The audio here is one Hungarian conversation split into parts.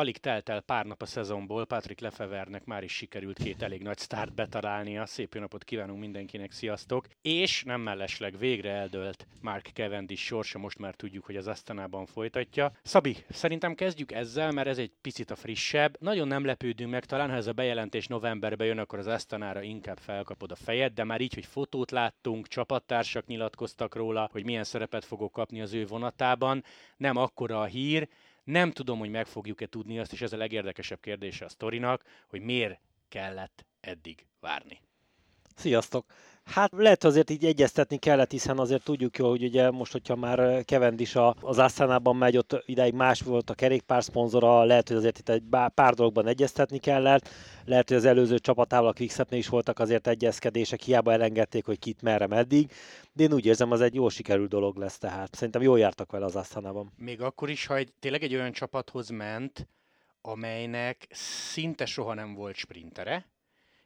Alig telt el pár nap a szezonból, Patrick Lefevernek már is sikerült két elég nagy sztárt betalálnia. Szép jó napot kívánunk mindenkinek, sziasztok! És nem mellesleg végre eldőlt Mark Cavendish sorsa, most már tudjuk, hogy az Asztanában folytatja. Szabi, szerintem kezdjük ezzel, mert ez egy picit a frissebb. Nagyon nem lepődünk meg, talán ha ez a bejelentés novemberbe jön, akkor az Asztanára inkább felkapod a fejed, de már így, hogy fotót láttunk, csapattársak nyilatkoztak róla, hogy milyen szerepet fogok kapni az ő vonatában, nem akkora a hír, nem tudom, hogy meg fogjuk-e tudni azt, és ez a legérdekesebb kérdése a sztorinak, hogy miért kellett eddig várni. Sziasztok! Hát lehet azért így egyeztetni kellett, hiszen azért tudjuk jó, hogy ugye most, hogyha már is az Asztánában megy, ott ideig más volt a kerékpár szponzora, lehet, hogy azért itt egy pár dologban egyeztetni kellett, lehet, hogy az előző csapatával a Quickstepnél is voltak azért egyezkedések, hiába elengedték, hogy kit merre meddig, de én úgy érzem, az egy jó sikerült dolog lesz, tehát. Szerintem jól jártak vele az Asztánában. Még akkor is, ha egy, tényleg egy olyan csapathoz ment, amelynek szinte soha nem volt sprintere,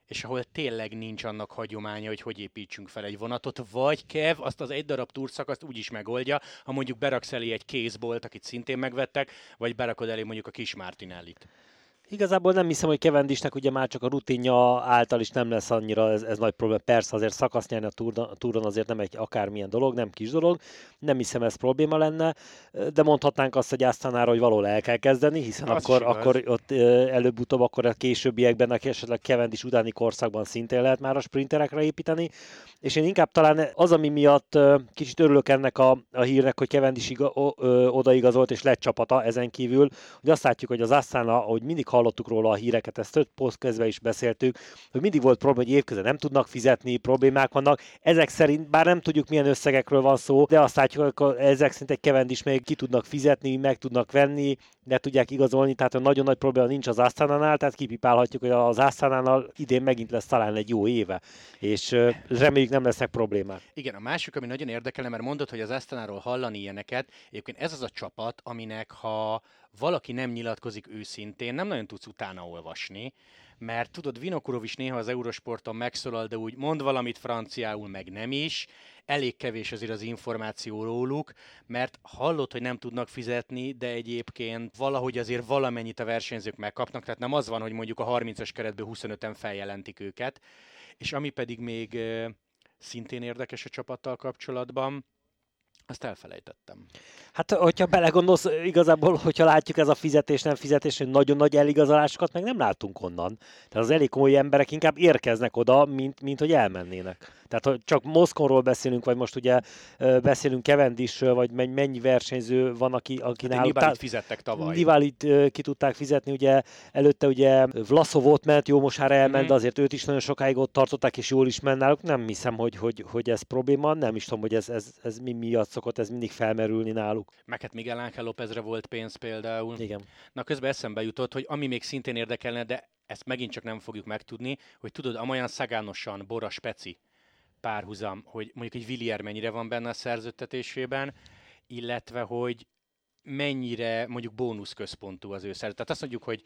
és ahol tényleg nincs annak hagyománya, hogy hogy építsünk fel egy vonatot, vagy Kev azt az egy darab túrszakaszt úgy is megoldja, ha mondjuk beraksz elé egy kézbolt, akit szintén megvettek, vagy berakod elé mondjuk a kis Martinellit. Igazából nem hiszem, hogy Kevendisnek ugye már csak a rutinja által is nem lesz annyira ez, ez nagy probléma. Persze azért szakasz nyerni a, túron, a túron azért nem egy akármilyen dolog, nem kis dolog. Nem hiszem ez probléma lenne, de mondhatnánk azt, hogy Asztanára, hogy való el kell kezdeni, hiszen az akkor, akkor ott előbb-utóbb akkor a későbbiekben, a esetleg Kevendis utáni korszakban szintén lehet már a sprinterekre építeni. És én inkább talán az, ami miatt kicsit örülök ennek a, a hírnek, hogy Kevendis iga, o, ö, odaigazolt és lett csapata ezen kívül, hogy azt látjuk, hogy az Asztana, ahogy mindig hallottuk róla a híreket, ezt több kezdve is beszéltük, hogy mindig volt probléma, hogy évközben nem tudnak fizetni, problémák vannak. Ezek szerint, bár nem tudjuk milyen összegekről van szó, de azt látjuk, hogy ezek szerint egy Kevendis még ki tudnak fizetni, meg tudnak venni, le tudják igazolni, tehát nagyon nagy probléma nincs az Asztánánál, tehát kipipálhatjuk, hogy az Asztánánál idén megint lesz talán egy jó éve, és reméljük nem lesznek problémák. Igen, a másik, ami nagyon érdekel, mert mondod, hogy az Asztanáról hallani ilyeneket, egyébként ez az a csapat, aminek ha valaki nem nyilatkozik őszintén, nem nagyon tudsz utána olvasni, mert tudod, Vinokurov is néha az Eurosporton megszólal, de úgy mond valamit franciául, meg nem is, elég kevés azért az információ róluk, mert hallott, hogy nem tudnak fizetni, de egyébként valahogy azért valamennyit a versenyzők megkapnak, tehát nem az van, hogy mondjuk a 30-as keretből 25-en feljelentik őket, és ami pedig még szintén érdekes a csapattal kapcsolatban, azt elfelejtettem. Hát, hogyha belegondolsz, igazából, hogyha látjuk ez a fizetés, nem fizetés, hogy nagyon nagy eligazolásokat meg nem látunk onnan. Tehát az elég komoly emberek inkább érkeznek oda, mint, mint hogy elmennének. Tehát, hogy csak Moszkonról beszélünk, vagy most ugye beszélünk Kevendisről, vagy mennyi versenyző van, aki, aki hát náluk... Fizettek tavaly. Nivalit ki tudták fizetni, ugye előtte ugye Vlaszov ott ment, jó, most már elment, mm-hmm. de azért őt is nagyon sokáig ott tartották, és jól is ment náluk. Nem hiszem, hogy, hogy, hogy ez probléma, nem is tudom, hogy ez, ez, ez mi miatt szokott ez mindig felmerülni náluk. Meg hát Miguel Ángel Lópezre volt pénz például. Igen. Na közben eszembe jutott, hogy ami még szintén érdekelne, de ezt megint csak nem fogjuk megtudni, hogy tudod, amolyan szagánosan Bora Speci párhuzam, hogy mondjuk egy Villier mennyire van benne a szerződtetésében, illetve hogy mennyire mondjuk bónuszközpontú az ő szerződtet. Tehát azt mondjuk, hogy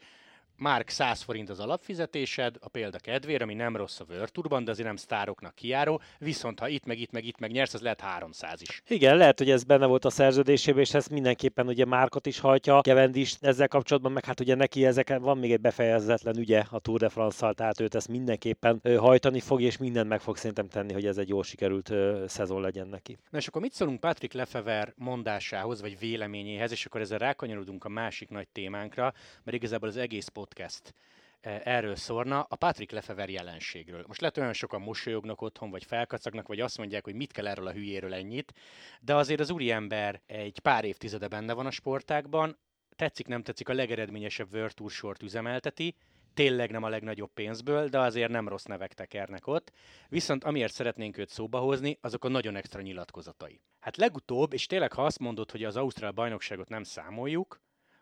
Márk 100 forint az alapfizetésed, a példa kedvére, ami nem rossz a Virtuban, de azért nem sztároknak kiáró, viszont ha itt meg itt meg itt meg nyersz, az lehet 300 is. Igen, lehet, hogy ez benne volt a szerződésében, és ezt mindenképpen ugye Márkot is hajtja, is ezzel kapcsolatban, meg hát ugye neki ezek van még egy befejezetlen ügye a Tour de France-szal, tehát őt ezt mindenképpen hajtani fog, és mindent meg fog szerintem tenni, hogy ez egy jól sikerült szezon legyen neki. Na és akkor mit szólunk Patrick Lefever mondásához, vagy véleményéhez, és akkor ezzel rákanyarodunk a másik nagy témánkra, mert igazából az egész pot podcast eh, erről szórna, a Patrick Lefever jelenségről. Most lehet olyan sokan mosolyognak otthon, vagy felkacagnak, vagy azt mondják, hogy mit kell erről a hülyéről ennyit, de azért az úriember egy pár évtizede benne van a sportákban, tetszik, nem tetszik, a legeredményesebb World Tour sort üzemelteti, tényleg nem a legnagyobb pénzből, de azért nem rossz nevek tekernek ott. Viszont amiért szeretnénk őt szóba hozni, azok a nagyon extra nyilatkozatai. Hát legutóbb, és tényleg ha azt mondod, hogy az Ausztrál bajnokságot nem számoljuk,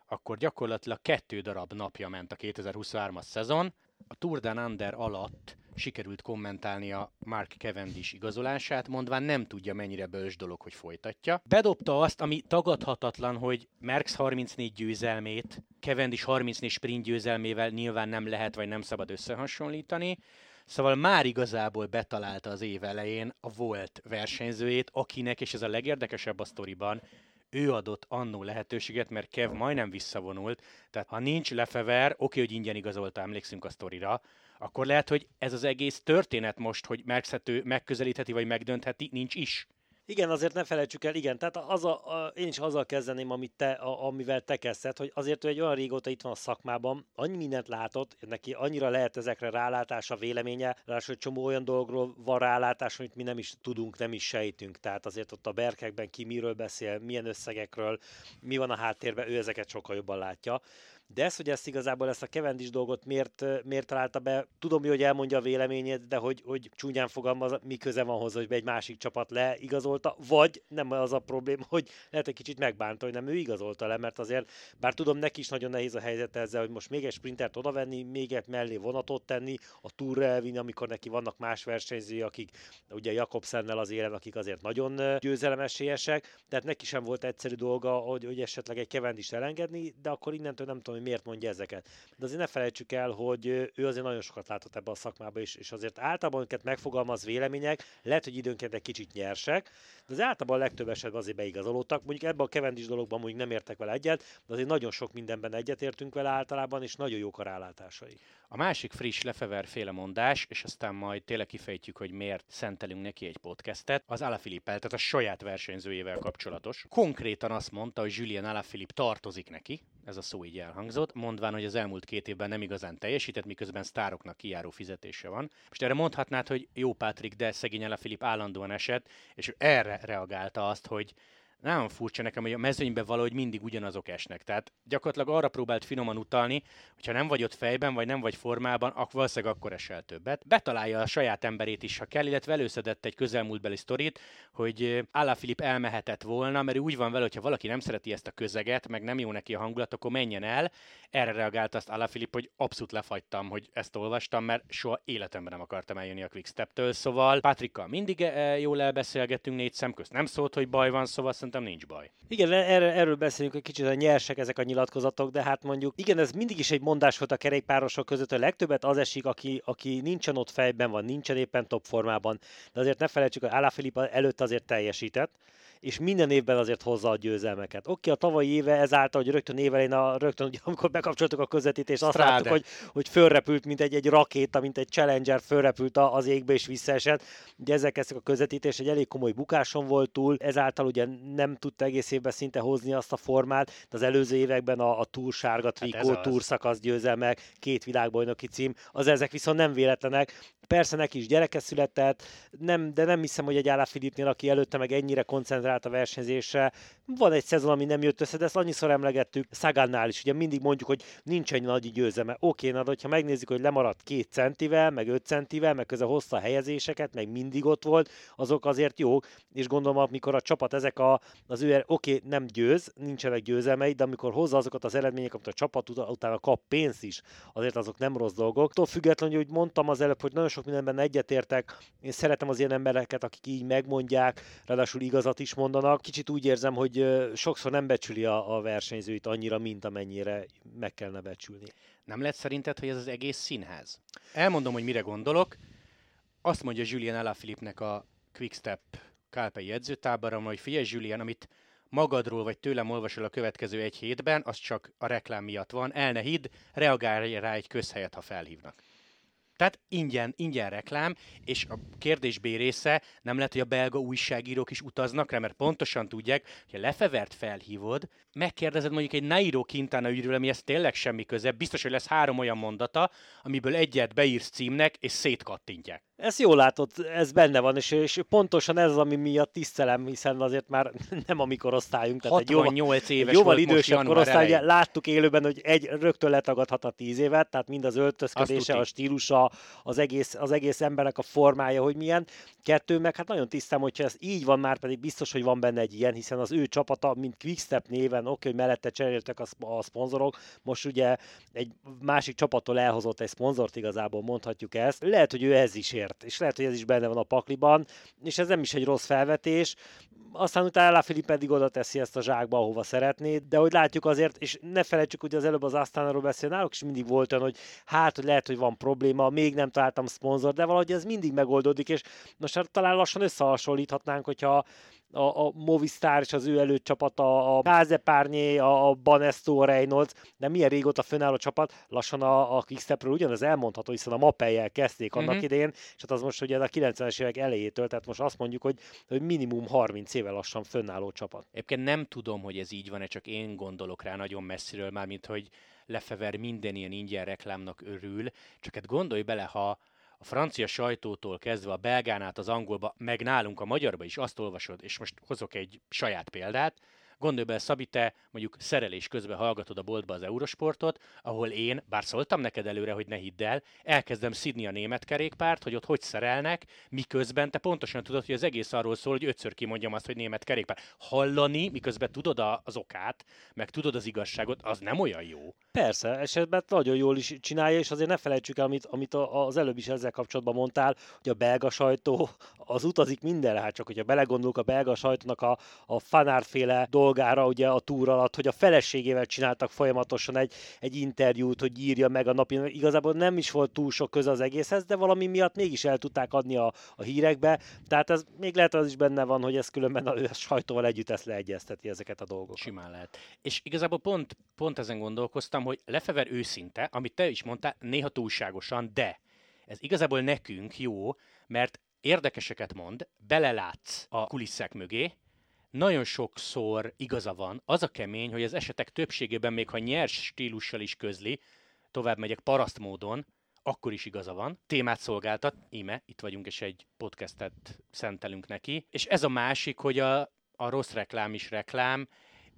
akkor gyakorlatilag kettő darab napja ment a 2023-as szezon. A Tour de Under alatt sikerült kommentálni a Mark Cavendish igazolását, mondván nem tudja mennyire bölcs dolog, hogy folytatja. Bedobta azt, ami tagadhatatlan, hogy Merckx 34 győzelmét Cavendish 34 sprint győzelmével nyilván nem lehet vagy nem szabad összehasonlítani, Szóval már igazából betalálta az év elején a volt versenyzőjét, akinek, és ez a legérdekesebb a sztoriban, ő adott annó lehetőséget, mert Kev majdnem visszavonult, tehát ha nincs Lefever, oké, hogy ingyen igazolta, emlékszünk a sztorira, akkor lehet, hogy ez az egész történet most, hogy megszhető, megközelítheti vagy megdöntheti, nincs is. Igen, azért ne felejtsük el, igen, tehát az a, a, én is azzal kezdeném, amit te, a, amivel te kezdted, hogy azért ő egy olyan régóta itt van a szakmában, annyi mindent látott, neki annyira lehet ezekre rálátása, véleménye, ráadásul egy csomó olyan dologról van rálátás, amit mi nem is tudunk, nem is sejtünk. Tehát azért ott a berkekben ki miről beszél, milyen összegekről, mi van a háttérben, ő ezeket sokkal jobban látja. De ez, hogy ezt igazából ezt a kevendis dolgot miért, miért találta be, tudom, hogy elmondja a véleményét, de hogy, hogy csúnyán fogalmaz, mi köze van hozzá, hogy egy másik csapat leigazolta, vagy nem az a probléma, hogy lehet egy kicsit megbánta, hogy nem ő igazolta le, mert azért, bár tudom, neki is nagyon nehéz a helyzet ezzel, hogy most még egy sprintert odavenni, még egy mellé vonatot tenni, a túra elvinni, amikor neki vannak más versenyzői, akik ugye Jakobsennel az élen, akik azért nagyon győzelemesélyesek, tehát neki sem volt egyszerű dolga, hogy, hogy esetleg egy kevendist elengedni, de akkor innentől nem tudom, hogy miért mondja ezeket. De azért ne felejtsük el, hogy ő azért nagyon sokat látott ebbe a szakmába is, és azért általában őket megfogalmaz vélemények, lehet, hogy időnként egy kicsit nyersek, de az általában a legtöbb esetben azért beigazolódtak. Mondjuk ebben a kevendis dologban mondjuk nem értek vele egyet, de azért nagyon sok mindenben egyetértünk vele általában, és nagyon jók a rálátásai. A másik friss Lefever féle mondás, és aztán majd tényleg kifejtjük, hogy miért szentelünk neki egy podcastet, az Alaphilippel, tehát a saját versenyzőjével kapcsolatos. Konkrétan azt mondta, hogy Julian Alaphilipp tartozik neki, ez a szó így elhangzott, mondván, hogy az elmúlt két évben nem igazán teljesített, miközben sztároknak kijáró fizetése van. Most erre mondhatnád, hogy jó Pátrik, de szegény Alaphilipp állandóan esett, és ő erre reagálta azt, hogy nagyon furcsa nekem, hogy a mezőnyben valahogy mindig ugyanazok esnek. Tehát gyakorlatilag arra próbált finoman utalni, hogyha nem vagy ott fejben, vagy nem vagy formában, akkor valószínűleg akkor esel többet. Betalálja a saját emberét is, ha kell, illetve előszedett egy közelmúltbeli sztorit, hogy Álla Filip elmehetett volna, mert úgy van vele, hogyha valaki nem szereti ezt a közeget, meg nem jó neki a hangulat, akkor menjen el. Erre reagált azt Álla Filip, hogy abszolút lefagytam, hogy ezt olvastam, mert soha életemben nem akartam eljönni a Quickstep-től. Szóval Patrikkal mindig jól elbeszélgettünk négy szem közt, nem szólt, hogy baj van, szóval szerintem nincs baj. Igen, erről, erről beszélünk, hogy kicsit a nyersek ezek a nyilatkozatok, de hát mondjuk, igen, ez mindig is egy mondás volt a kerékpárosok között, hogy legtöbbet az esik, aki, aki nincsen ott fejben van, nincsen éppen top formában, de azért ne felejtsük, hogy Alaphilipp előtt azért teljesített, és minden évben azért hozza a győzelmeket. Oké, okay, a tavalyi éve ezáltal, hogy rögtön évelén, a, rögtön, ugye, amikor bekapcsoltuk a közvetítést, azt láttuk, hogy, hogy fölrepült, mint egy, egy rakéta, mint egy Challenger fölrepült az égbe és visszaesett. Ugye ezek kezdtek a közvetítés, egy elég komoly bukáson volt túl, ezáltal ugye nem tudta egész évben szinte hozni azt a formát, de az előző években a, a túr sárga trikó, hát túr szakasz győzelmek, két világbajnoki cím, az ezek viszont nem véletlenek. Persze neki is gyereke született, nem, de nem hiszem, hogy egy Állá Filipnél, aki előtte meg ennyire koncentrált a versenyzésre, van egy szezon, ami nem jött össze, de ezt annyiszor emlegettük Szagannál is. Ugye mindig mondjuk, hogy nincs egy nagy győzelme. Oké, na, de ha megnézzük, hogy lemaradt két centivel, meg öt centivel, meg közben hozta helyezéseket, meg mindig ott volt, azok azért jók, és gondolom, amikor a csapat ezek a, az ő, oké, nem győz, nincsenek győzelmei, de amikor hozza azokat az eredményeket, amit a csapat utána kap pénzt is, azért azok nem rossz dolgok. Attól függetlenül, hogy mondtam az előbb, hogy nagyon sok mindenben egyetértek, én szeretem az ilyen embereket, akik így megmondják, ráadásul igazat is mondanak. Kicsit úgy érzem, hogy sokszor nem becsüli a, a versenyzőit annyira, mint amennyire meg kellene becsülni. Nem lehet szerinted, hogy ez az egész színház? Elmondom, hogy mire gondolok. Azt mondja Julian Alaphilippnek a Quickstep Kálpei edzőtábora, hogy figyelj Julian, amit magadról vagy tőlem olvasol a következő egy hétben, az csak a reklám miatt van. El ne hidd, reagálj rá egy közhelyet, ha felhívnak. Tehát ingyen, ingyen reklám, és a kérdés B része nem lehet, hogy a belga újságírók is utaznak rá, mert pontosan tudják, hogy a Lefevert felhívod, megkérdezed mondjuk egy Nairo Quintana ügyről, amihez tényleg semmi köze, biztos, hogy lesz három olyan mondata, amiből egyet beírsz címnek, és szétkattintják. Ezt jól látod, ez benne van, és, és pontosan ez az, ami miatt tisztelem, hiszen azért már nem a mi korosztályunk. Tehát 68 egy jóval, éves jóval idősebb korosztály, ugye, láttuk élőben, hogy egy rögtön letagadhat a 10 évet, tehát mind az öltözködése, a stílusa, az egész, az egész embernek a formája, hogy milyen. Kettő, meg hát nagyon tisztem, hogyha ez így van, már pedig biztos, hogy van benne egy ilyen, hiszen az ő csapata, mint Quickstep néven, oké, hogy mellette cseréltek a, a szponzorok, most ugye egy másik csapattól elhozott egy szponzort igazából, mondhatjuk ezt. Lehet, hogy ő ez is ér ért, és lehet, hogy ez is benne van a pakliban, és ez nem is egy rossz felvetés. Aztán utána Filip pedig oda teszi ezt a zsákba, ahova szeretné, de hogy látjuk azért, és ne felejtsük, hogy az előbb az Asztánáról beszél, náluk is mindig volt olyan, hogy hát, hogy lehet, hogy van probléma, még nem találtam szponzor, de valahogy ez mindig megoldódik, és most hát talán lassan összehasonlíthatnánk, hogyha a, a Movistar és az ő előtt csapata, a Kázepárnyé, a, a Banesto, a Reynolds, de milyen régóta fönnálló csapat, lassan a, a Quickstepről ugyanaz elmondható, hiszen a Mapei-jel kezdték annak uh-huh. idén, és hát az most ugye a 90-es évek elejétől, tehát most azt mondjuk, hogy, hogy minimum 30 éve lassan fönnálló csapat. Egyébként nem tudom, hogy ez így van-e, csak én gondolok rá nagyon messziről, mármint hogy Lefever minden ilyen ingyen reklámnak örül, csak hát gondolj bele, ha a francia sajtótól kezdve a belgán át az angolba, meg nálunk a magyarba is azt olvasod, és most hozok egy saját példát, Gondolj bele, Szabi, te mondjuk szerelés közben hallgatod a boltba az Eurosportot, ahol én, bár szóltam neked előre, hogy ne hidd el, elkezdem szidni a német kerékpárt, hogy ott hogy szerelnek, miközben te pontosan tudod, hogy az egész arról szól, hogy ötször kimondjam azt, hogy német kerékpár. Hallani, miközben tudod az okát, meg tudod az igazságot, az nem olyan jó. Persze, esetben nagyon jól is csinálja, és azért ne felejtsük el, amit, amit az előbb is ezzel kapcsolatban mondtál, hogy a belga sajtó az utazik mindenre, hát csak hogyha belegondolunk a belga sajtónak a, a fanárféle dolgára ugye a túr alatt, hogy a feleségével csináltak folyamatosan egy, egy interjút, hogy írja meg a napi, igazából nem is volt túl sok köze az egészhez, de valami miatt mégis el tudták adni a, a hírekbe, tehát ez még lehet az is benne van, hogy ez különben a, sajtóval együtt ezt leegyezteti ezeket a dolgokat. Simán lehet. És igazából pont, pont ezen gondolkoztam, hogy Lefever őszinte, amit te is mondtál, néha túlságosan, de ez igazából nekünk jó, mert érdekeseket mond, belelátsz a kulisszák mögé, nagyon sokszor igaza van. Az a kemény, hogy az esetek többségében, még ha nyers stílussal is közli, tovább megyek paraszt módon, akkor is igaza van. Témát szolgáltat, íme, itt vagyunk, és egy podcastet szentelünk neki. És ez a másik, hogy a, a rossz reklám is reklám,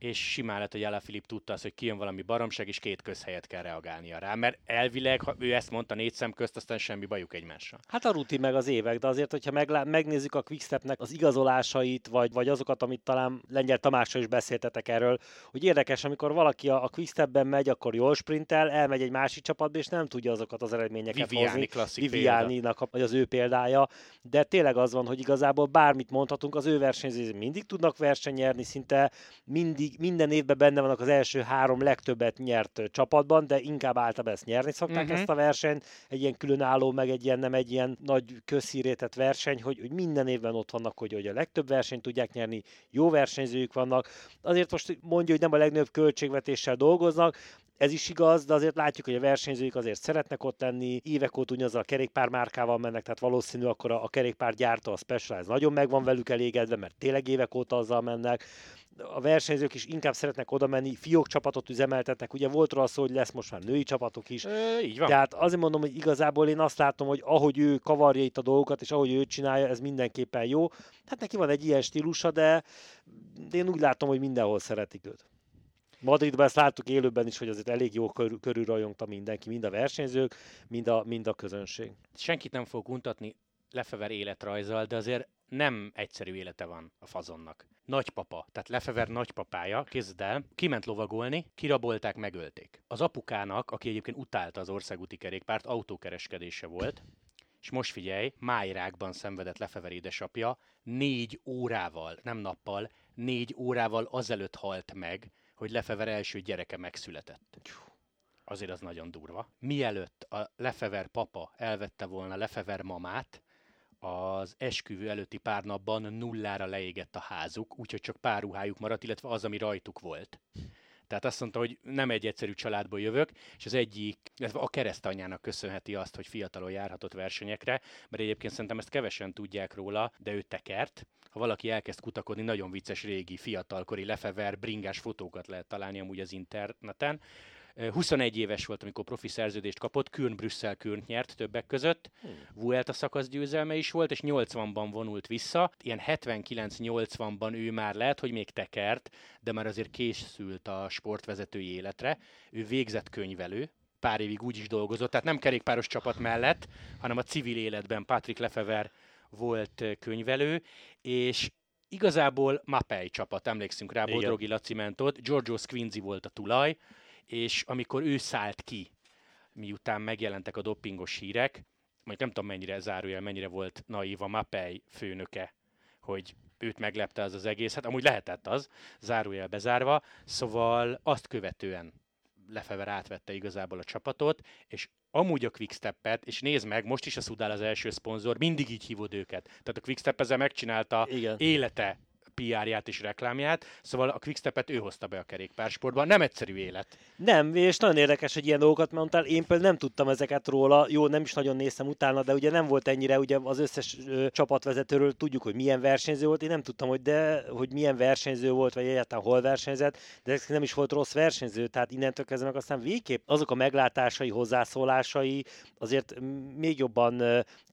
és simán lett, hogy Ella Filip tudta azt, hogy kijön valami baromság, és két közhelyet kell reagálnia rá. Mert elvileg, ha ő ezt mondta négy szem közt, aztán semmi bajuk egymással. Hát a rutin meg az évek, de azért, hogyha meglá- megnézzük a Quickstepnek az igazolásait, vagy, vagy azokat, amit talán Lengyel Tamással is beszéltetek erről, hogy érdekes, amikor valaki a, a Quickstepben megy, akkor jól sprintel, elmegy egy másik csapatba, és nem tudja azokat az eredményeket Viviani hozni. Viviani-nak, vagy az ő példája. De tényleg az van, hogy igazából bármit mondhatunk, az ő versenyzői mindig tudnak versenyerni, szinte mindig mindig, minden évben benne vannak az első három legtöbbet nyert csapatban, de inkább általában ezt nyerni szokták uh-huh. ezt a versenyt. Egy ilyen különálló, meg egy ilyen nem egy ilyen nagy közszírétett verseny, hogy, hogy minden évben ott vannak, hogy, hogy a legtöbb versenyt tudják nyerni, jó versenyzőjük vannak. Azért most mondja, hogy nem a legnagyobb költségvetéssel dolgoznak, ez is igaz, de azért látjuk, hogy a versenyzőik azért szeretnek ott lenni, évek óta ugyanazzal a kerékpármárkával mennek, tehát valószínű akkor a, a kerékpár gyártó, a Specialized nagyon meg van velük elégedve, mert tényleg évek óta azzal mennek a versenyzők is inkább szeretnek oda menni, fiók csapatot üzemeltetnek, ugye volt róla szó, hogy lesz most már női csapatok is. E, így van. Tehát azért mondom, hogy igazából én azt látom, hogy ahogy ő kavarja itt a dolgokat, és ahogy ő csinálja, ez mindenképpen jó. Hát neki van egy ilyen stílusa, de én úgy látom, hogy mindenhol szeretik őt. Madridban ezt láttuk élőben is, hogy azért elég jó körül, körülrajongta mindenki, mind a versenyzők, mind a, mind a közönség. Senkit nem fog untatni Lefever életrajzal, de azért nem egyszerű élete van a fazonnak. Nagypapa, tehát Lefever nagypapája, kézd el, kiment lovagolni, kirabolták, megölték. Az apukának, aki egyébként utálta az országúti kerékpárt, autókereskedése volt, és most figyelj, májrákban szenvedett Lefever édesapja, négy órával, nem nappal, négy órával azelőtt halt meg, hogy Lefever első gyereke megszületett. Azért az nagyon durva. Mielőtt a Lefever papa elvette volna Lefever mamát, az esküvő előtti pár napban nullára leégett a házuk, úgyhogy csak pár ruhájuk maradt, illetve az, ami rajtuk volt. Tehát azt mondta, hogy nem egy egyszerű családból jövök, és az egyik, illetve a keresztanyjának köszönheti azt, hogy fiatalon járhatott versenyekre, mert egyébként szerintem ezt kevesen tudják róla, de ő tekert. Ha valaki elkezd kutakodni, nagyon vicces régi, fiatalkori lefever, bringás fotókat lehet találni amúgy az interneten. 21 éves volt, amikor profi szerződést kapott, Kürn Brüsszel Kürnt nyert többek között, hmm. Vuelta szakasz győzelme is volt, és 80-ban vonult vissza. Ilyen 79-80-ban ő már lehet, hogy még tekert, de már azért készült a sportvezetői életre. Ő végzett könyvelő, pár évig úgy is dolgozott, tehát nem kerékpáros csapat mellett, hanem a civil életben Patrick Lefever volt könyvelő, és igazából Mapei csapat, emlékszünk rá, Bodrogi Laci ment ott, Giorgio Squinzi volt a tulaj, és amikor ő szállt ki, miután megjelentek a dopingos hírek, majd nem tudom mennyire zárójel, mennyire volt naív a Mapei főnöke, hogy őt meglepte az az egész, hát amúgy lehetett az, zárójel bezárva, szóval azt követően Lefever átvette igazából a csapatot, és amúgy a Quickstep-et, és nézd meg, most is a Sudál az első szponzor, mindig így hívod őket. Tehát a Quickstep ezzel megcsinálta Igen. élete PR-ját és reklámját, szóval a Quickstepet ő hozta be a kerékpársportba. Nem egyszerű élet. Nem, és nagyon érdekes, hogy ilyen dolgokat mondtál. Én például nem tudtam ezeket róla, jó, nem is nagyon néztem utána, de ugye nem volt ennyire, ugye az összes ö, csapatvezetőről tudjuk, hogy milyen versenyző volt. Én nem tudtam, hogy de, hogy milyen versenyző volt, vagy egyáltalán hol versenyzett, de ez nem is volt rossz versenyző, tehát innentől kezdve meg aztán végképp azok a meglátásai, hozzászólásai azért még jobban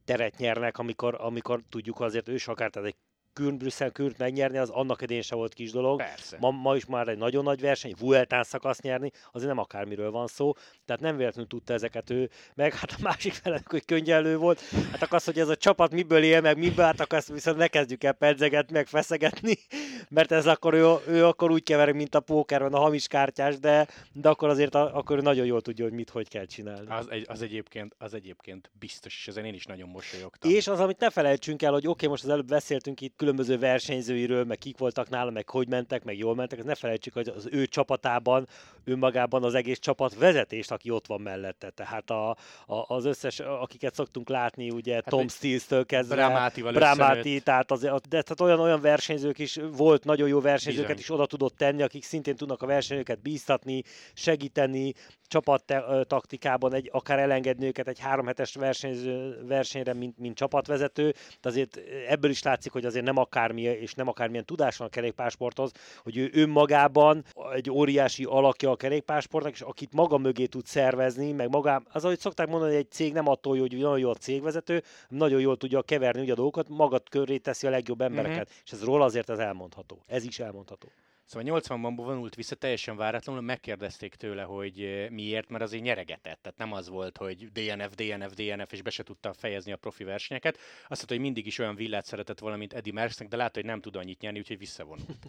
teret nyernek, amikor, amikor tudjuk azért ő akár, tehát egy Kürn, Brüsszel Kürnt megnyerni, az annak idén se volt kis dolog. Persze. Ma, ma is már egy nagyon nagy verseny, Vueltán szakasz nyerni, azért nem akármiről van szó, tehát nem véletlenül tudta ezeket ő, meg hát a másik fele, hogy könnyelő volt, hát akarsz, hogy ez a csapat miből él, meg miből, hát akarsz, viszont ne kezdjük el pedzegetni, meg feszegetni, mert ez akkor ő, ő akkor úgy kever, mint a pókerben a hamis kártyás, de, de akkor azért a, akkor nagyon jól tudja, hogy mit, hogy kell csinálni. Az, egy, az, egyébként, az egyébként biztos, és ezen én is nagyon mosolyogtam. És az, amit ne felejtsünk el, hogy oké, okay, most az előbb beszéltünk itt különböző versenyzőiről, meg kik voltak nála, meg hogy mentek, meg jól mentek, ne felejtsük, hogy az ő csapatában, önmagában az egész csapat vezetést, aki ott van mellette. Tehát a, a, az összes, akiket szoktunk látni, ugye hát Tom Stills-től kezdve, Bramátival Bramáti, tehát, az, de tehát olyan, olyan versenyzők is volt, nagyon jó versenyzőket Bizony. is oda tudott tenni, akik szintén tudnak a versenyzőket bíztatni, segíteni, csapattaktikában egy, akár elengedni őket egy három hetes versenyző, versenyre, mint, mint csapatvezető, de azért ebből is látszik, hogy azért nem akármi, és nem akármilyen tudás van a kerékpársporthoz, hogy ő önmagában egy óriási alakja a kerékpársportnak, és akit maga mögé tud szervezni, meg maga, az, ahogy szokták mondani, hogy egy cég nem attól hogy nagyon jó a cégvezető, nagyon jól tudja keverni ugye a dolgokat, magad köré teszi a legjobb embereket, mm-hmm. és ez róla azért ez elmondható. Ez is elmondható. Szóval 80-ban vonult vissza teljesen váratlanul, megkérdezték tőle, hogy eh, miért, mert azért nyeregetett. Tehát nem az volt, hogy DNF, DNF, DNF, és be se tudta fejezni a profi versenyeket. Azt mondta, hogy mindig is olyan villát szeretett volna, mint Eddie Merckxnek, de látta, hogy nem tud annyit nyerni, úgyhogy visszavonult.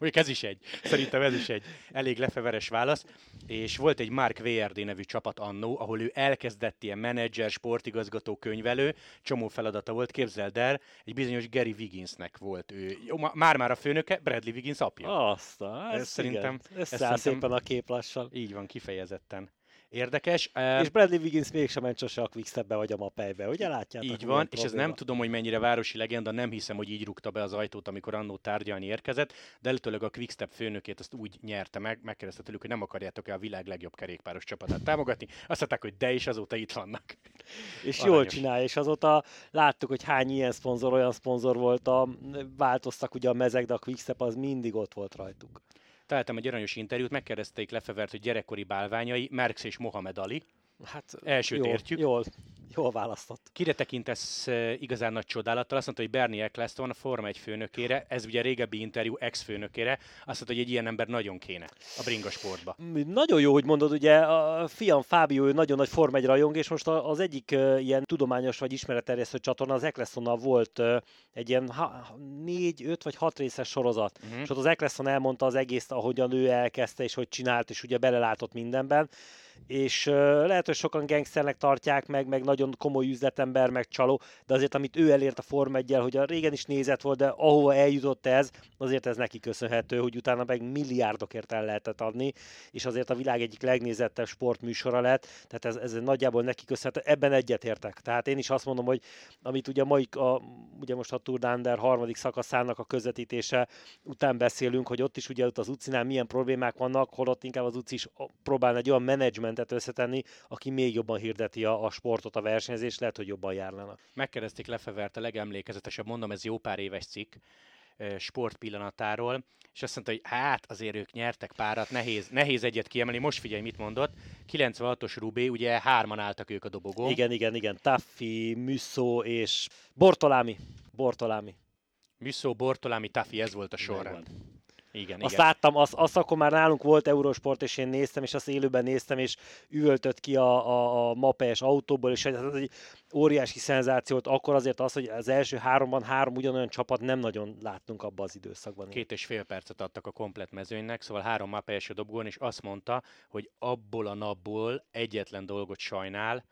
Mondjuk ez is egy, szerintem ez is egy elég lefeveres válasz. És volt egy Mark VRD nevű csapat annó, ahol ő elkezdett ilyen menedzser, sportigazgató, könyvelő, csomó feladata volt, képzeld el, egy bizonyos Gary Wigginsnek volt ő. Már-már a főnöke, Bradley Wiggins apja. Azt, ez, ez szerintem... Ez szerintem, szépen a kép lassan. Így van, kifejezetten. Érdekes. És Bradley Wiggins mégsem ment sose a Quickstepbe vagy a Mapejbe, ugye látjátok? Így van, és ez nem tudom, hogy mennyire városi legenda, nem hiszem, hogy így rúgta be az ajtót, amikor annó tárgyalni érkezett, de előtőleg a Quickstep főnökét azt úgy nyerte meg, megkérdezte tőlük, hogy nem akarjátok-e a világ legjobb kerékpáros csapatát támogatni. Azt mondták, hogy de is azóta itt vannak. És Aranyos. jól csinálja, és azóta láttuk, hogy hány ilyen szponzor, olyan szponzor volt, a, változtak ugye a mezek, de a Quickstep az mindig ott volt rajtuk találtam egy aranyos interjút, megkérdezték Lefevert, hogy gyerekkori bálványai, Merckx és Mohamed Ali. Hát, Elsőt jól, értjük. Jól, jól választott. Kire tekintesz igazán nagy csodálattal? Azt mondta, hogy Bernie Eccleston a Forma egy főnökére, ez ugye régebbi interjú ex-főnökére, azt mondta, hogy egy ilyen ember nagyon kéne a bringa sportba. Nagyon jó, hogy mondod, ugye a fiam Fábio, ő nagyon nagy Forma egy rajong, és most az egyik ilyen tudományos vagy ismeretterjesztő csatorna az Ecclestonnal volt egy ilyen négy, öt vagy hat részes sorozat. Uh-huh. És ott az Eccleston elmondta az egészt, ahogyan ő elkezdte, és hogy csinált, és ugye belelátott mindenben és lehet, hogy sokan gangsternek tartják meg, meg nagyon komoly üzletember, meg csaló, de azért amit ő elért a Form 1 hogy a régen is nézett volt, de ahova eljutott ez, azért ez neki köszönhető, hogy utána meg milliárdokért el lehetett adni, és azért a világ egyik legnézettebb sportműsora lett, tehát ez, ez nagyjából neki köszönhető, ebben egyetértek. Tehát én is azt mondom, hogy amit ugye mai, a, ugye most a Tour Dander harmadik szakaszának a közvetítése után beszélünk, hogy ott is ugye ott az utcinál milyen problémák vannak, holott inkább az utci is próbál egy olyan menedzsment mentet összetenni, aki még jobban hirdeti a, a sportot, a versenyzést, lehet, hogy jobban járnának. Megkérdezték Lefevert a legemlékezetesebb, mondom, ez jó pár éves cikk, sportpillanatáról, és azt mondta, hogy hát azért ők nyertek párat, nehéz, nehéz egyet kiemelni. Most figyelj, mit mondott. 96-os Rubé, ugye hárman álltak ők a dobogón. Igen, igen, igen. Taffi, Musso és Bortolámi. Bortolámi. Musso, Bortolámi, Taffi, ez volt a sorrend. Igen, azt igen. láttam, azt, azt akkor már nálunk volt Eurosport, és én néztem, és azt élőben néztem, és üvöltött ki a, a, a mapes autóból, és ez egy óriási szenzációt. Akkor azért az, hogy az első háromban három ugyanolyan csapat nem nagyon láttunk abban az időszakban. Két és fél percet adtak a komplet mezőnynek, szóval három mapes a dobgón, és azt mondta, hogy abból a napból egyetlen dolgot sajnál,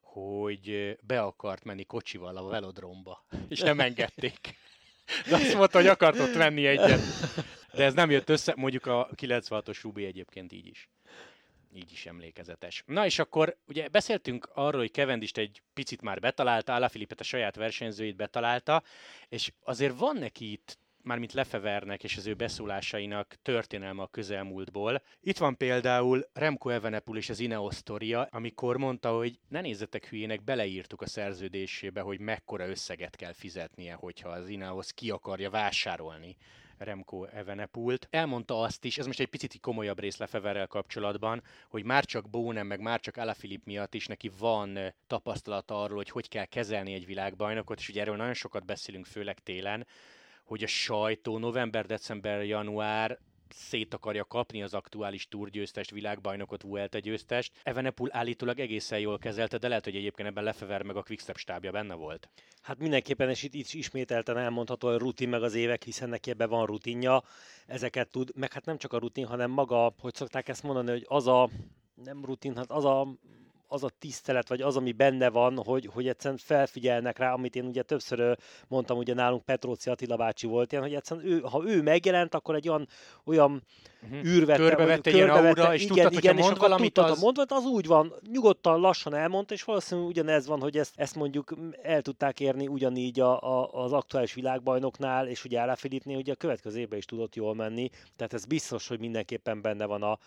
hogy be akart menni kocsival a velodromba, és nem engedték. De azt mondta, hogy akart ott venni egyet. De ez nem jött össze, mondjuk a 96-os Rubi egyébként így is. Így is emlékezetes. Na és akkor ugye beszéltünk arról, hogy Kevendist egy picit már betalálta, Alaphilippet a saját versenyzőit betalálta, és azért van neki itt mármint Lefevernek és az ő beszólásainak történelme a közelmúltból. Itt van például Remco Evenepul és az Ineos sztoria, amikor mondta, hogy ne nézzetek hülyének, beleírtuk a szerződésébe, hogy mekkora összeget kell fizetnie, hogyha az Ineos ki akarja vásárolni Remco Evenepult. Elmondta azt is, ez most egy picit komolyabb rész Lefeverrel kapcsolatban, hogy már csak Bónem, meg már csak Alaphilipp miatt is neki van tapasztalata arról, hogy hogy kell kezelni egy világbajnokot, és ugye erről nagyon sokat beszélünk, főleg télen, hogy a sajtó november, december, január szét akarja kapni az aktuális túrgyőztest, világbajnokot, Vuelta győztest. Evenepul állítólag egészen jól kezelte, de lehet, hogy egyébként ebben Lefever meg a Quickstep stábja benne volt. Hát mindenképpen, és itt, itt ismételten elmondható, hogy rutin meg az évek, hiszen neki ebben van rutinja, ezeket tud, meg hát nem csak a rutin, hanem maga, hogy szokták ezt mondani, hogy az a, nem rutin, hát az a az a tisztelet, vagy az, ami benne van, hogy, hogy egyszerűen felfigyelnek rá, amit én ugye többször mondtam, ugye nálunk Petróci Attila bácsi volt ilyen, hogy egyszerűen ő, ha ő megjelent, akkor egy olyan, olyan uh-huh. űrvette, körbevette, ilyen aura, és igen, tudtad, igen, és akkor valamit, tudtad, az... mondva, az úgy van, nyugodtan, lassan elmondta, és valószínűleg ugyanez van, hogy ezt, ezt mondjuk el tudták érni ugyanígy a, a, az aktuális világbajnoknál, és ugye Állá Filipnél ugye a következő évben is tudott jól menni, tehát ez biztos, hogy mindenképpen benne van a,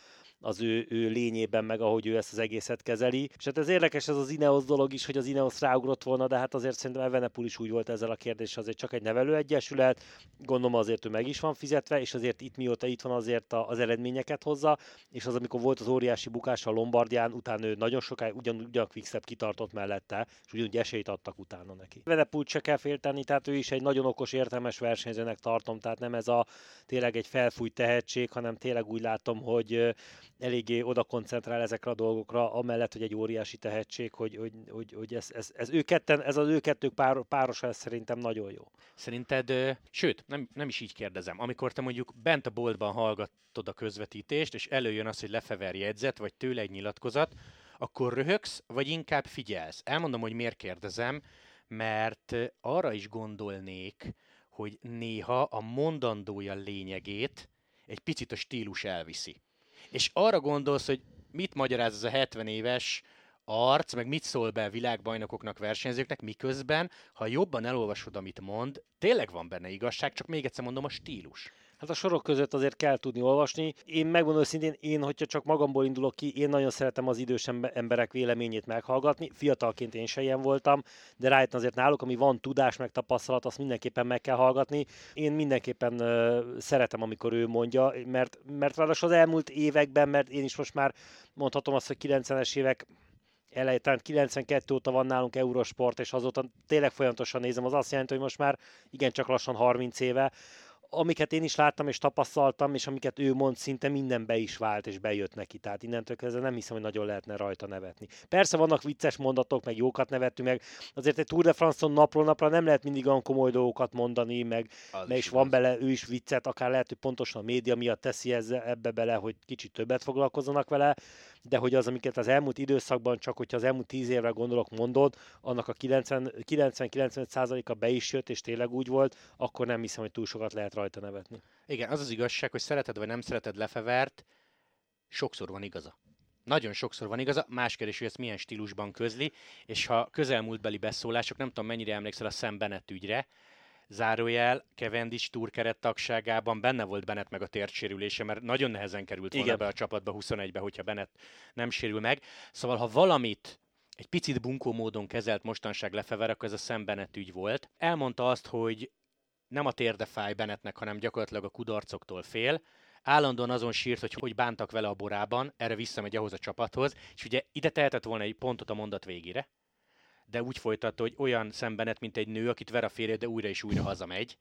az ő, ő lényében, meg ahogy ő ezt az egészet kezeli. És hát ez érdekes ez az Ineos dolog is, hogy az Ineos ráugrott volna, de hát azért szerintem Evenepul is úgy volt ezzel a kérdéssel, azért csak egy nevelőegyesület, gondolom azért ő meg is van fizetve, és azért itt mióta itt van azért az eredményeket hozza, és az amikor volt az óriási bukás a Lombardián, utána ő nagyon sokáig ugyanúgy a Quickstep kitartott mellette, és ugyanúgy esélyt adtak utána neki. Evenepult se kell félteni, tehát ő is egy nagyon okos, értelmes versenyzőnek tartom, tehát nem ez a tényleg egy felfújt tehetség, hanem tényleg úgy látom, hogy eléggé oda koncentrál ezekre a dolgokra, amellett, hogy egy óriási tehetség, hogy, hogy, hogy, hogy ez, ez, ez, ő ketten, ez az ő kettők pár, párosa, ez szerintem nagyon jó. Szerinted, sőt, nem, nem is így kérdezem, amikor te mondjuk bent a boltban hallgatod a közvetítést, és előjön az, hogy lefever jegyzet, vagy tőle egy nyilatkozat, akkor röhögsz, vagy inkább figyelsz? Elmondom, hogy miért kérdezem, mert arra is gondolnék, hogy néha a mondandója lényegét egy picit a stílus elviszi és arra gondolsz, hogy mit magyaráz ez a 70 éves arc, meg mit szól be a világbajnokoknak, versenyzőknek, miközben, ha jobban elolvasod, amit mond, tényleg van benne igazság, csak még egyszer mondom, a stílus. Hát a sorok között azért kell tudni olvasni. Én megmondom szintén, én, hogyha csak magamból indulok ki, én nagyon szeretem az idős emberek véleményét meghallgatni. Fiatalként én se ilyen voltam, de rájöttem azért náluk, ami van tudás, meg tapasztalat, azt mindenképpen meg kell hallgatni. Én mindenképpen uh, szeretem, amikor ő mondja, mert, mert ráadásul az elmúlt években, mert én is most már mondhatom azt, hogy 90-es évek elején, 92 óta van nálunk Eurosport, és azóta tényleg folyamatosan nézem, az azt jelenti, hogy most már igencsak lassan 30 éve, amiket én is láttam és tapasztaltam, és amiket ő mond, szinte minden be is vált és bejött neki. Tehát innentől kezdve nem hiszem, hogy nagyon lehetne rajta nevetni. Persze vannak vicces mondatok, meg jókat nevettünk meg. Azért egy Tour de France-on napról napra nem lehet mindig olyan komoly dolgokat mondani, meg, meg is van bele ő is viccet, akár lehet, hogy pontosan a média miatt teszi ezzel, ebbe bele, hogy kicsit többet foglalkozzanak vele de hogy az, amiket az elmúlt időszakban, csak hogyha az elmúlt 10 évre gondolok, mondod, annak a 90-95%-a be is jött, és tényleg úgy volt, akkor nem hiszem, hogy túl sokat lehet rajta nevetni. Igen, az az igazság, hogy szereted vagy nem szereted Lefevert, sokszor van igaza. Nagyon sokszor van igaza, más kérdés, hogy ezt milyen stílusban közli, és ha közelmúltbeli beszólások, nem tudom mennyire emlékszel a Sam Bennett ügyre, zárójel, Cavendish túrkeret tagságában benne volt Bennett meg a tértsérülése, mert nagyon nehezen került volna Igen. be a csapatba 21-be, hogyha Bennett nem sérül meg. Szóval, ha valamit egy picit bunkó módon kezelt mostanság Lefever, akkor ez a Sam Bennett ügy volt. Elmondta azt, hogy nem a térde fáj Bennettnek, hanem gyakorlatilag a kudarcoktól fél. Állandóan azon sírt, hogy hogy bántak vele a borában, erre visszamegy ahhoz a csapathoz, és ugye ide tehetett volna egy pontot a mondat végére, de úgy folytatta, hogy olyan szembenet, mint egy nő, akit ver a férje, de újra és újra hazamegy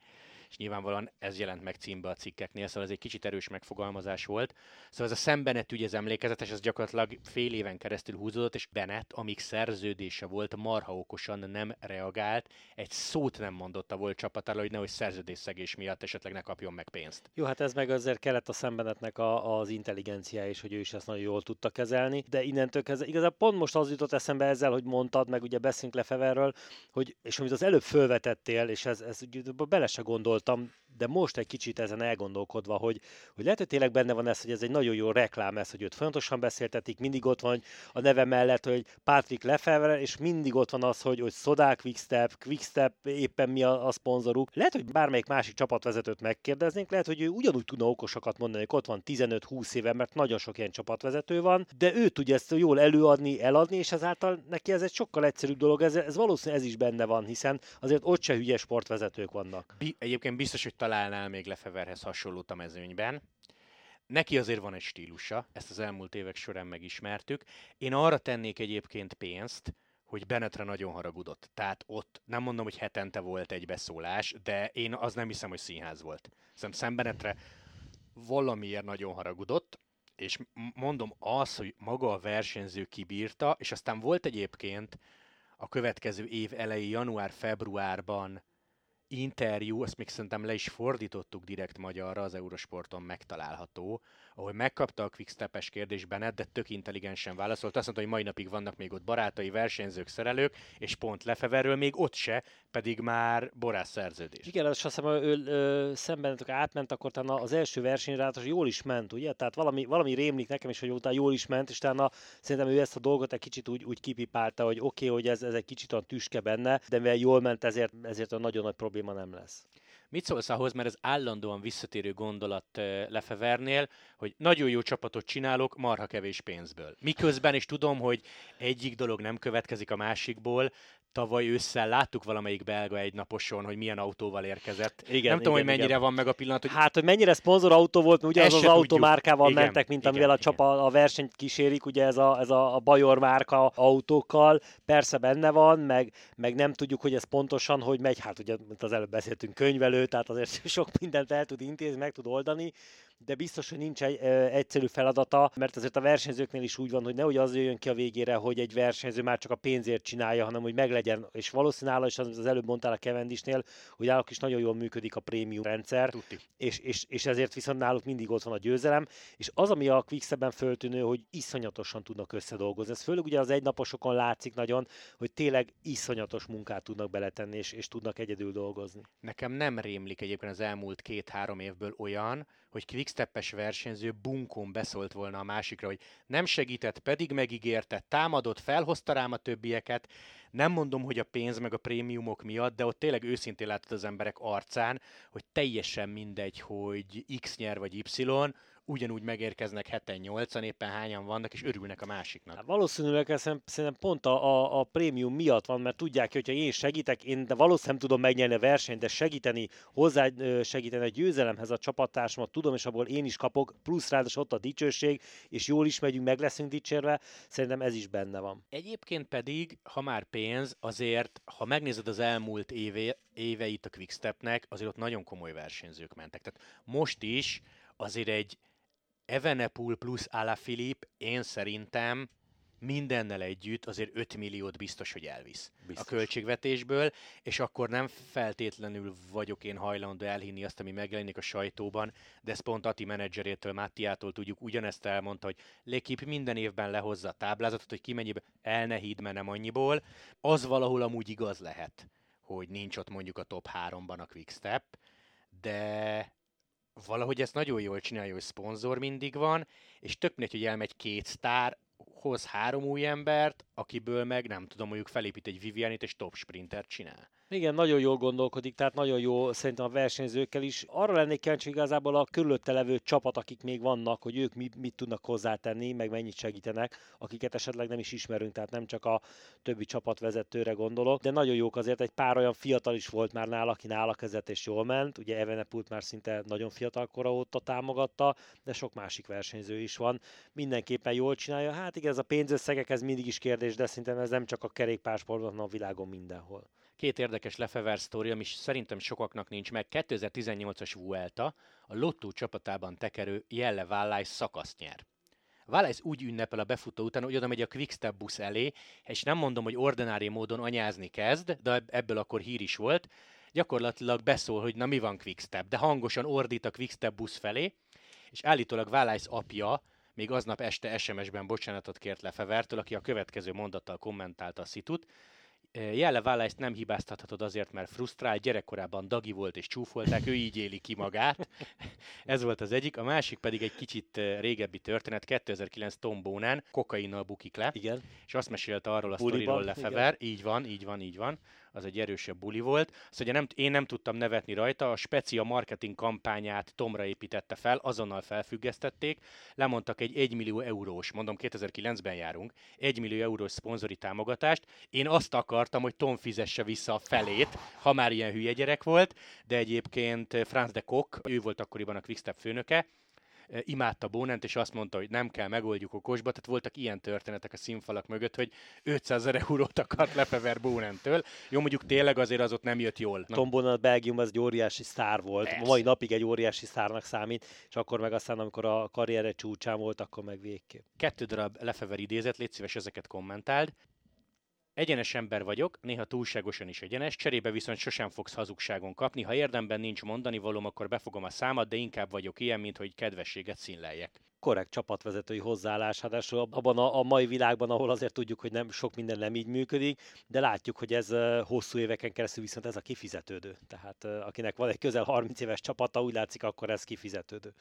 és nyilvánvalóan ez jelent meg címbe a cikkeknél, szóval ez egy kicsit erős megfogalmazás volt. Szóval ez a szembenet ügy, ez emlékezetes, ez gyakorlatilag fél éven keresztül húzódott, és Bennett, amíg szerződése volt, marha okosan nem reagált, egy szót nem mondott a volt csapatára, hogy nehogy szerződésszegés miatt esetleg ne kapjon meg pénzt. Jó, hát ez meg azért kellett a szembenetnek a, az intelligencia is, hogy ő is ezt nagyon jól tudta kezelni, de innentől kezdve igazából pont most az jutott eszembe ezzel, hogy mondtad, meg ugye beszélünk Lefeverről, hogy, és amit az előbb fölvetettél, és ez, ez bele se gondolt voltam, de most egy kicsit ezen elgondolkodva, hogy, hogy lehet, hogy tényleg benne van ez, hogy ez egy nagyon jó reklám ez, hogy őt folyamatosan beszéltetik, mindig ott van a neve mellett, hogy Patrick Lefevre, és mindig ott van az, hogy, hogy Sodá Quickstep, Quickstep éppen mi a, a szponzoruk. Lehet, hogy bármelyik másik csapatvezetőt megkérdeznénk, lehet, hogy ő ugyanúgy tudna okosakat mondani, hogy ott van 15-20 éve, mert nagyon sok ilyen csapatvezető van, de ő tudja ezt jól előadni, eladni, és ezáltal neki ez egy sokkal egyszerűbb dolog, ez, ez valószínűleg ez is benne van, hiszen azért ott se hülye sportvezetők vannak. Bi- egyébként biztos, hogy találnál még Lefeverhez hasonlót a mezőnyben. Neki azért van egy stílusa, ezt az elmúlt évek során megismertük. Én arra tennék egyébként pénzt, hogy Benetre nagyon haragudott. Tehát ott nem mondom, hogy hetente volt egy beszólás, de én az nem hiszem, hogy színház volt. Szerintem szembenetre valamiért nagyon haragudott, és mondom az, hogy maga a versenyző kibírta, és aztán volt egyébként a következő év elejé január-februárban interjú, azt még szerintem le is fordítottuk direkt magyarra, az Eurosporton megtalálható, ahol megkapta a quickstep kérdésben, de tök intelligensen válaszolt. Azt mondta, hogy mai napig vannak még ott barátai, versenyzők, szerelők, és pont Lefeverről még ott se, pedig már borász szerződés. Igen, azt hiszem, ő, ő, ő szemben átment, akkor talán az első versenyre hát jól is ment, ugye? Tehát valami, valami rémlik nekem is, hogy utána jól is ment, és utána szerintem ő ezt a dolgot egy kicsit úgy, úgy kipipálta, hogy oké, okay, hogy ez, ez egy kicsit a tüske benne, de mivel jól ment, ezért, ezért a nagyon nagy probléma nem lesz. Mit szólsz ahhoz, mert ez állandóan visszatérő gondolat Lefevernél, hogy nagyon jó csapatot csinálok, marha kevés pénzből. Miközben is tudom, hogy egyik dolog nem következik a másikból, tavaly ősszel láttuk valamelyik belga egy naposon, hogy milyen autóval érkezett. Igen, nem tudom, hogy mennyire igen. van meg a pillanat. Hogy... Hát, hogy mennyire szponzorautó volt, ugye az az automárkával igen, mentek, mint igen, amivel a csapa a versenyt kísérik, ugye ez a, ez a, Bajor márka autókkal, persze benne van, meg, meg nem tudjuk, hogy ez pontosan hogy megy, hát ugye, mint az előbb beszéltünk, könyvelő, tehát azért sok mindent el tud intézni, meg tud oldani, de biztos, hogy nincs egy egyszerű feladata, mert azért a versenyzőknél is úgy van, hogy nehogy az jön ki a végére, hogy egy versenyző már csak a pénzért csinálja, hanem hogy meglegyen. És valószínűleg is az előbb mondtál a Kevendisnél, hogy náluk is nagyon jól működik a prémium rendszer, és, és, és, ezért viszont náluk mindig ott van a győzelem. És az, ami a Quickstepben föltűnő, hogy iszonyatosan tudnak összedolgozni. Ez főleg ugye az egynaposokon látszik nagyon, hogy tényleg iszonyatos munkát tudnak beletenni, és, és tudnak egyedül dolgozni. Nekem nem rémlik egyébként az elmúlt két-három évből olyan, hogy quicksteppes versenyző bunkón beszólt volna a másikra, hogy nem segített, pedig megígérte, támadott, felhozta rám a többieket. Nem mondom, hogy a pénz meg a prémiumok miatt, de ott tényleg őszintén látod az emberek arcán, hogy teljesen mindegy, hogy X nyer vagy Y, ugyanúgy megérkeznek heten, nyolcan, éppen hányan vannak, és örülnek a másiknak. Hát valószínűleg ez szerintem pont a, a, a prémium miatt van, mert tudják, hogy ha én segítek, én de valószínűleg tudom megnyerni a versenyt, de segíteni, hozzá segíteni a győzelemhez a csapattársamat tudom, és abból én is kapok, plusz ráadásul ott a dicsőség, és jól is megyünk, meg leszünk dicsérve, szerintem ez is benne van. Egyébként pedig, ha már pénz, azért, ha megnézed az elmúlt éve, éveit a Quickstepnek, azért ott nagyon komoly versenyzők mentek. Tehát most is azért egy Evenepul plusz Alaphilipp én szerintem mindennel együtt azért 5 milliót biztos, hogy elvisz biztos. a költségvetésből, és akkor nem feltétlenül vagyok én hajlandó elhinni azt, ami megjelenik a sajtóban, de ezt pont Ati menedzserétől, Mattiától tudjuk, ugyanezt elmondta, hogy Lekip minden évben lehozza a táblázatot, hogy ki mennyibe el ne hidd, nem annyiból. Az valahol amúgy igaz lehet, hogy nincs ott mondjuk a top 3-ban a Quickstep, de valahogy ezt nagyon jól csinálja, hogy szponzor mindig van, és tök mindegy, hogy elmegy két sztár, hoz három új embert, akiből meg nem tudom, mondjuk felépít egy Vivianit és top sprintert csinál. Igen, nagyon jól gondolkodik, tehát nagyon jó szerintem a versenyzőkkel is. Arra lennék kíváncsi igazából a körülötte levő csapat, akik még vannak, hogy ők mit, mit tudnak hozzátenni, meg mennyit segítenek, akiket esetleg nem is ismerünk, tehát nem csak a többi csapatvezetőre gondolok, de nagyon jók azért, egy pár olyan fiatal is volt már nála, aki nála kezdett és jól ment, ugye Evenepult már szinte nagyon fiatal kora óta támogatta, de sok másik versenyző is van. Mindenképpen jól csinálja, hát igen, ez a pénzösszegek, ez mindig is kérdés, de szerintem ez nem csak a kerékpársportban, hanem a világon mindenhol. Két érdekes Lefever sztori, ami szerintem sokaknak nincs meg. 2018-as Vuelta a Lotto csapatában tekerő Jelle Vállás szakaszt nyer. Vállás úgy ünnepel a befutó után, hogy oda megy a Quickstep busz elé, és nem mondom, hogy ordinári módon anyázni kezd, de ebből akkor hír is volt, gyakorlatilag beszól, hogy na mi van Quickstep, de hangosan ordít a Quickstep busz felé, és állítólag Vállás apja még aznap este SMS-ben bocsánatot kért Lefevertől, aki a következő mondattal kommentálta a szitut, Jelle Válást nem hibáztathatod azért, mert frusztrál, gyerekkorában dagi volt és csúfolták, ő így éli ki magát. Ez volt az egyik. A másik pedig egy kicsit régebbi történet, 2009 Tombónán kokainnal bukik le. Igen. És azt mesélte arról a sztoriról Lefever. Így van, így van, így van az egy erősebb buli volt. Szóval nem, én nem tudtam nevetni rajta, a Specia marketing kampányát Tomra építette fel, azonnal felfüggesztették, lemondtak egy 1 millió eurós, mondom 2009-ben járunk, 1 millió eurós szponzori támogatást. Én azt akartam, hogy Tom fizesse vissza a felét, ha már ilyen hülye gyerek volt, de egyébként Franz de Kock, ő volt akkoriban a Quickstep főnöke, imádta Bónent, és azt mondta, hogy nem kell, megoldjuk okosba. Tehát voltak ilyen történetek a színfalak mögött, hogy 500 ezer eurót akart Lefever Bónentől. Jó, mondjuk tényleg azért az ott nem jött jól. Tom Bonan Belgium az egy óriási sztár volt. Persze. Mai napig egy óriási sztárnak számít, és akkor meg aztán, amikor a karriere csúcsán volt, akkor meg végképp. Kettő darab Lefever idézet, légy szíves ezeket kommentáld. Egyenes ember vagyok, néha túlságosan is egyenes, cserébe viszont sosem fogsz hazugságon kapni. Ha érdemben nincs mondani valóm, akkor befogom a számat, de inkább vagyok ilyen, mint hogy kedvességet színleljek. Korrekt csapatvezetői hozzáállás, hát abban a, a mai világban, ahol azért tudjuk, hogy nem sok minden nem így működik, de látjuk, hogy ez hosszú éveken keresztül viszont ez a kifizetődő. Tehát akinek van egy közel 30 éves csapata, úgy látszik, akkor ez kifizetődő.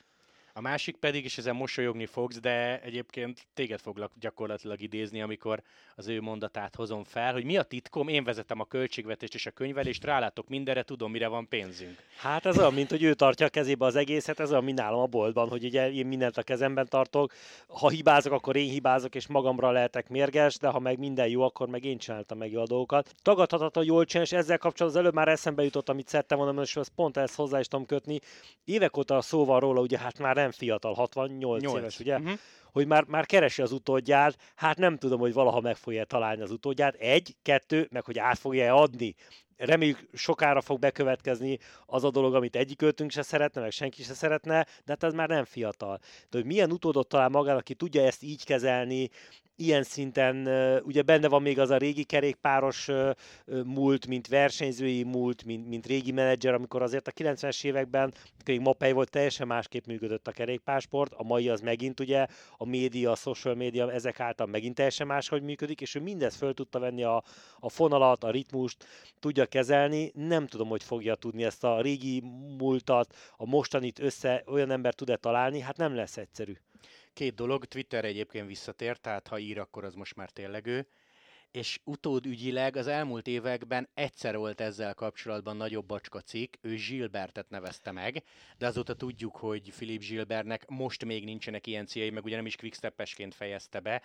A másik pedig, és ezen mosolyogni fogsz, de egyébként téged foglak gyakorlatilag idézni, amikor az ő mondatát hozom fel, hogy mi a titkom, én vezetem a költségvetést és a könyvelést, rálátok mindenre, tudom, mire van pénzünk. Hát ez olyan, mint hogy ő tartja a kezébe az egészet, ez olyan, mint nálam a boltban, hogy ugye én mindent a kezemben tartok, ha hibázok, akkor én hibázok, és magamra lehetek mérges, de ha meg minden jó, akkor meg én csináltam meg jó a dolgokat. Tagadhatatlan jól csinál, és ezzel kapcsolatban az előbb már eszembe jutott, amit szerettem volna, és pont ezt hozzá is tudom kötni. Évek óta szó van róla, ugye hát már nem fiatal, 68 8. éves, ugye? Uh-huh. Hogy már, már keresi az utódját, hát nem tudom, hogy valaha meg fogja találni az utódját. Egy, kettő, meg hogy át fogja adni reméljük sokára fog bekövetkezni az a dolog, amit egyik öltünk se szeretne, meg senki se szeretne, de hát ez már nem fiatal. De hogy milyen utódot talál magának, aki tudja ezt így kezelni, ilyen szinten ugye benne van még az a régi kerékpáros múlt, mint versenyzői múlt, mint, mint régi menedzser, amikor azért a 90-es években, még Mapei volt, teljesen másképp működött a kerékpársport, a mai az megint ugye a média, a social média ezek által megint teljesen máshogy működik, és ő mindezt föl tudta venni a, a fonalat, a ritmust, tudja kezelni, nem tudom, hogy fogja tudni ezt a régi múltat, a mostanit össze, olyan ember tud-e találni, hát nem lesz egyszerű. Két dolog, Twitter egyébként visszatért, tehát ha ír, akkor az most már tényleg ő. És utódügyileg az elmúlt években egyszer volt ezzel kapcsolatban nagyobb bacska cikk, ő Gilbertet nevezte meg, de azóta tudjuk, hogy Philip Gilbertnek most még nincsenek ilyen céljai, meg ugye nem is quickstep fejezte be,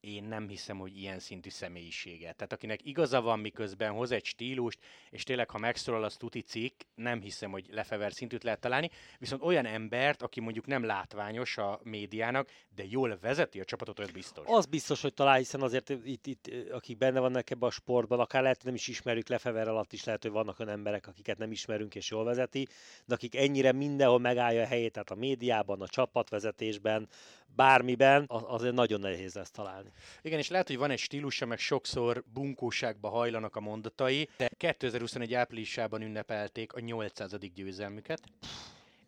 én nem hiszem, hogy ilyen szintű személyisége. Tehát akinek igaza van, miközben hoz egy stílust, és tényleg, ha megszólal az tuti cikk, nem hiszem, hogy lefever szintűt lehet találni. Viszont olyan embert, aki mondjuk nem látványos a médiának, de jól vezeti a csapatot, az biztos. Az biztos, hogy talál, hiszen azért itt, itt akik benne vannak ebben a sportban, akár lehet, hogy nem is ismerjük lefever alatt is, lehet, hogy vannak olyan emberek, akiket nem ismerünk és jól vezeti, de akik ennyire mindenhol megállja a helyét, tehát a médiában, a csapatvezetésben, bármiben, azért nagyon nehéz ezt találni. Igen, és lehet, hogy van egy stílusa, meg sokszor bunkóságba hajlanak a mondatai, de 2021 áprilisában ünnepelték a 800. győzelmüket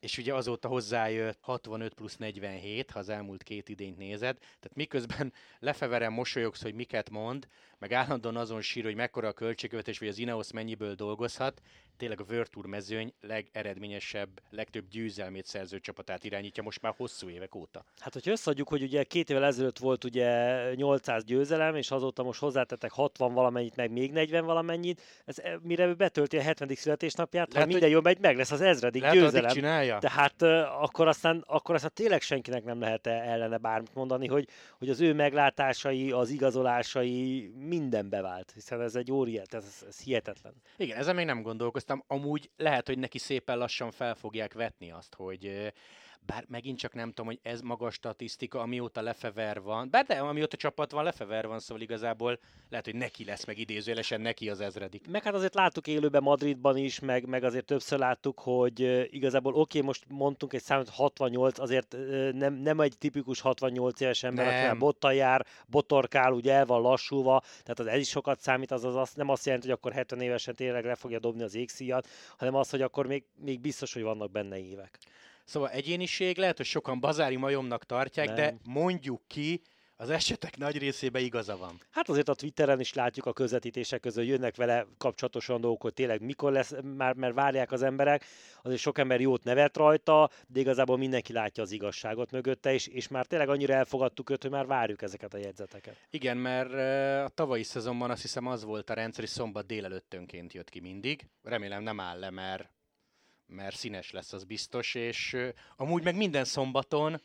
és ugye azóta hozzájött 65 plusz 47, ha az elmúlt két idényt nézed, tehát miközben lefeveren mosolyogsz, hogy miket mond, meg állandóan azon sír, hogy mekkora a költségvetés, vagy az Ineos mennyiből dolgozhat, tényleg a Tour mezőny legeredményesebb, legtöbb győzelmét szerző csapatát irányítja most már hosszú évek óta. Hát, hogyha összeadjuk, hogy ugye két évvel ezelőtt volt ugye 800 győzelem, és azóta most hozzátettek 60 valamennyit, meg még 40 valamennyit, ez eh, mire betölti a 70. születésnapját, lehet, ha minden jól megy, meg lesz az ezredik lehet, győzelem. Csinálja. Tehát uh, akkor aztán, akkor aztán tényleg senkinek nem lehet ellene bármit mondani, hogy, hogy az ő meglátásai, az igazolásai minden bevált, hiszen ez egy óriás, ez, ez hihetetlen. Igen, ezen még nem gondolkoztam. Amúgy lehet, hogy neki szépen lassan fel fogják vetni azt, hogy bár megint csak nem tudom, hogy ez magas statisztika, amióta Lefever van, bár de amióta csapat van, Lefever van, szóval igazából lehet, hogy neki lesz, meg idézőjelesen neki az ezredik. Meg hát azért láttuk élőben Madridban is, meg, meg azért többször láttuk, hogy igazából oké, okay, most mondtunk egy számot 68, azért nem, nem egy tipikus 68 éves ember, aki bottal jár, botorkál, ugye el van lassulva, tehát az ez is sokat számít, az, az, az nem azt jelenti, hogy akkor 70 évesen tényleg le fogja dobni az égszíjat, hanem az, hogy akkor még, még biztos, hogy vannak benne évek. Szóval egyéniség lehet, hogy sokan bazári majomnak tartják, Nem. de mondjuk ki, az esetek nagy részében igaza van. Hát azért a Twitteren is látjuk a közvetítések közül, jönnek vele kapcsolatosan dolgok, hogy tényleg mikor lesz, már, mert várják az emberek. Azért sok ember jót nevet rajta, de igazából mindenki látja az igazságot mögötte, és, és már tényleg annyira elfogadtuk őt, hogy már várjuk ezeket a jegyzeteket. Igen, mert a tavalyi szezonban azt hiszem az volt a rendszer, hogy szombat délelőttönként jött ki mindig. Remélem nem áll le, mert, mert színes lesz, az biztos, és amúgy meg minden szombaton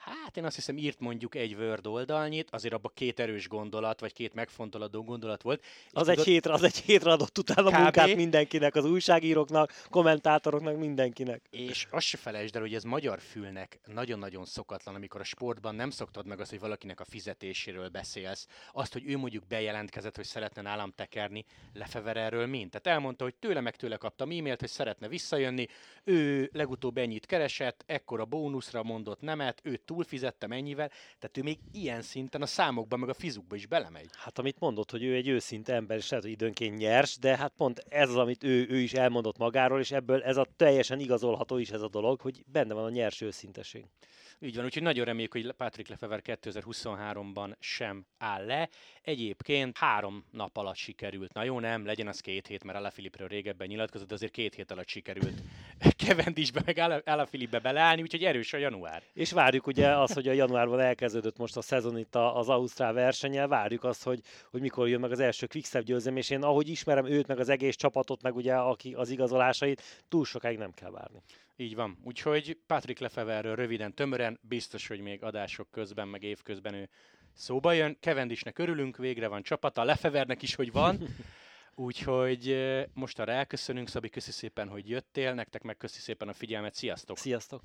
Hát én azt hiszem írt mondjuk egy Word oldalnyit, azért abban két erős gondolat, vagy két megfontoladó gondolat volt. Az egy, tudod, hétre, az egy hétre adott utána kb. munkát mindenkinek, az újságíróknak, kommentátoroknak, mindenkinek. És azt se felejtsd el, hogy ez magyar fülnek nagyon-nagyon szokatlan, amikor a sportban nem szoktad meg azt, hogy valakinek a fizetéséről beszélsz, azt, hogy ő mondjuk bejelentkezett, hogy szeretne nálam tekerni, lefever erről mind. Tehát elmondta, hogy tőle meg tőle kaptam e-mailt, hogy szeretne visszajönni, ő legutóbb ennyit keresett, ekkora bónuszra mondott nemet, őt túlfizette mennyivel, tehát ő még ilyen szinten a számokban, meg a fizukba is belemegy. Hát amit mondott, hogy ő egy őszinte ember, és lehet, hogy időnként nyers, de hát pont ez az, amit ő, ő is elmondott magáról, és ebből ez a teljesen igazolható is ez a dolog, hogy benne van a nyers őszinteség. Így van, úgyhogy nagyon reméljük, hogy Patrick Lefever 2023-ban sem áll le. Egyébként három nap alatt sikerült. Na jó, nem, legyen az két hét, mert Alaphilippről régebben nyilatkozott, azért két hét alatt sikerült Kevendisbe, meg Alaphilippe beleállni, úgyhogy erős a január. És várjuk ugye azt, hogy a januárban elkezdődött most a szezon itt az Ausztrál versenyel, várjuk azt, hogy, hogy mikor jön meg az első Quickstep győzelem, és én ahogy ismerem őt, meg az egész csapatot, meg ugye aki az igazolásait, túl sokáig nem kell várni. Így van. Úgyhogy Patrick Lefeverről röviden, tömören, biztos, hogy még adások közben, meg évközben ő szóba jön. Kevendisnek örülünk, végre van csapata, Lefevernek is, hogy van. Úgyhogy most arra elköszönünk, Szabi, köszi szépen, hogy jöttél, nektek meg köszi szépen a figyelmet, sziasztok! Sziasztok!